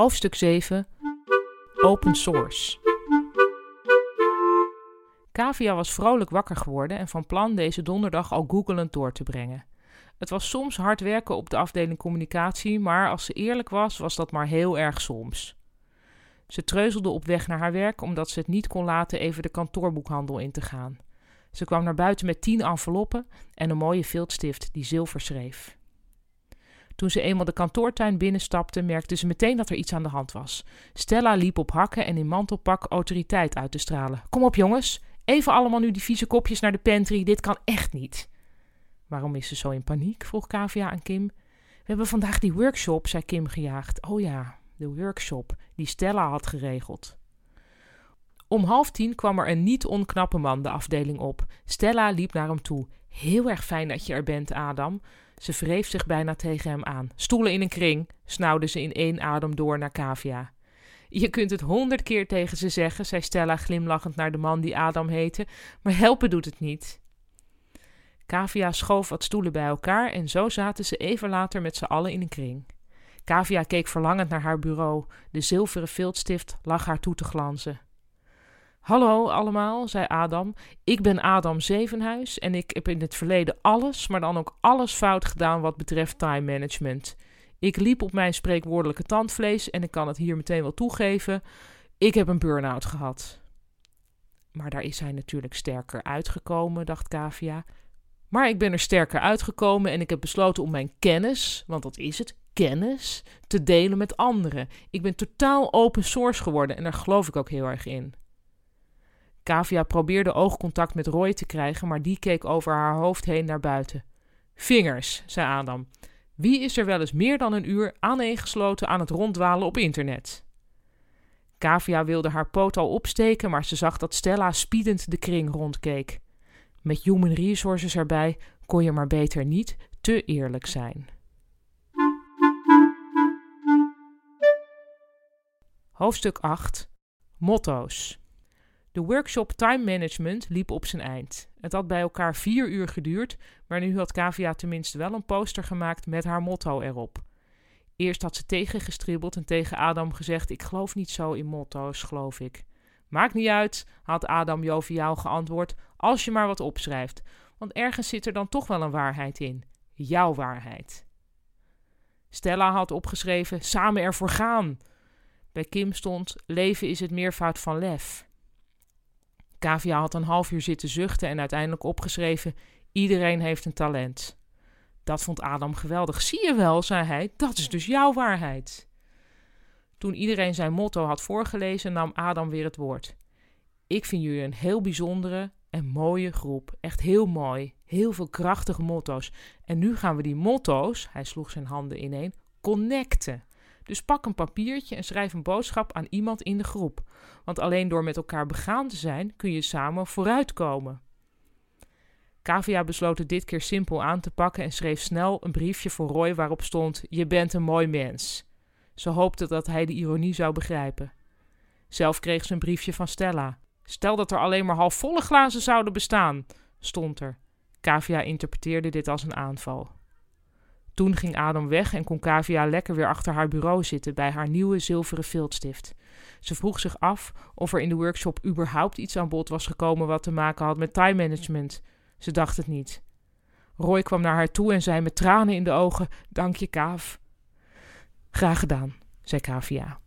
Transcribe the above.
Hoofdstuk 7 Open Source. Kavia was vrolijk wakker geworden en van plan deze donderdag al googelend door te brengen. Het was soms hard werken op de afdeling communicatie, maar als ze eerlijk was, was dat maar heel erg soms. Ze treuzelde op weg naar haar werk omdat ze het niet kon laten even de kantoorboekhandel in te gaan. Ze kwam naar buiten met tien enveloppen en een mooie viltstift die zilver schreef. Toen ze eenmaal de kantoortuin binnenstapte, merkte ze meteen dat er iets aan de hand was. Stella liep op hakken en in mantelpak autoriteit uit te stralen. Kom op, jongens, even allemaal nu die vieze kopjes naar de pantry, dit kan echt niet. Waarom is ze zo in paniek? vroeg Kavia aan Kim. We hebben vandaag die workshop, zei Kim gejaagd. Oh ja, de workshop die Stella had geregeld. Om half tien kwam er een niet onknappe man de afdeling op. Stella liep naar hem toe. Heel erg fijn dat je er bent, Adam. Ze wreef zich bijna tegen hem aan. Stoelen in een kring, snauwde ze in één adem door naar Kavia. Je kunt het honderd keer tegen ze zeggen, zei Stella glimlachend naar de man die Adam heette, maar helpen doet het niet. Kavia schoof wat stoelen bij elkaar en zo zaten ze even later met z'n allen in een kring. Kavia keek verlangend naar haar bureau. De zilveren viltstift lag haar toe te glanzen. Hallo allemaal, zei Adam. Ik ben Adam Zevenhuis en ik heb in het verleden alles, maar dan ook alles fout gedaan wat betreft time management. Ik liep op mijn spreekwoordelijke tandvlees en ik kan het hier meteen wel toegeven. Ik heb een burn-out gehad. Maar daar is hij natuurlijk sterker uitgekomen, dacht Kavia. Maar ik ben er sterker uitgekomen en ik heb besloten om mijn kennis, want dat is het, kennis, te delen met anderen. Ik ben totaal open source geworden en daar geloof ik ook heel erg in. Kavia probeerde oogcontact met Roy te krijgen, maar die keek over haar hoofd heen naar buiten. Vingers, zei Adam. Wie is er wel eens meer dan een uur aaneengesloten aan het ronddwalen op internet? Kavia wilde haar poot al opsteken, maar ze zag dat Stella spiedend de kring rondkeek. Met human resources erbij kon je maar beter niet te eerlijk zijn. Hoofdstuk 8 Motto's de workshop Time Management liep op zijn eind. Het had bij elkaar vier uur geduurd, maar nu had Kavia tenminste wel een poster gemaakt met haar motto erop. Eerst had ze tegengestribbeld en tegen Adam gezegd: Ik geloof niet zo in motto's, geloof ik. Maakt niet uit, had Adam joviaal geantwoord, als je maar wat opschrijft, want ergens zit er dan toch wel een waarheid in. Jouw waarheid. Stella had opgeschreven: Samen ervoor gaan. Bij Kim stond: Leven is het meervoud van lef. Kavia had een half uur zitten zuchten en uiteindelijk opgeschreven: Iedereen heeft een talent. Dat vond Adam geweldig. Zie je wel, zei hij, dat is dus jouw waarheid. Toen iedereen zijn motto had voorgelezen, nam Adam weer het woord. Ik vind jullie een heel bijzondere en mooie groep. Echt heel mooi. Heel veel krachtige motto's. En nu gaan we die motto's, hij sloeg zijn handen ineen, connecten. Dus pak een papiertje en schrijf een boodschap aan iemand in de groep. Want alleen door met elkaar begaan te zijn kun je samen vooruitkomen. Kavia besloot het dit keer simpel aan te pakken en schreef snel een briefje voor Roy waarop stond: Je bent een mooi mens. Ze hoopte dat hij de ironie zou begrijpen. Zelf kreeg ze een briefje van Stella. Stel dat er alleen maar halfvolle glazen zouden bestaan, stond er. Kavia interpreteerde dit als een aanval. Toen ging Adam weg en kon Kavia lekker weer achter haar bureau zitten bij haar nieuwe zilveren viltstift. Ze vroeg zich af of er in de workshop überhaupt iets aan bod was gekomen wat te maken had met time management. Ze dacht het niet. Roy kwam naar haar toe en zei met tranen in de ogen: Dank je, Kaaf. Graag gedaan, zei Kavia.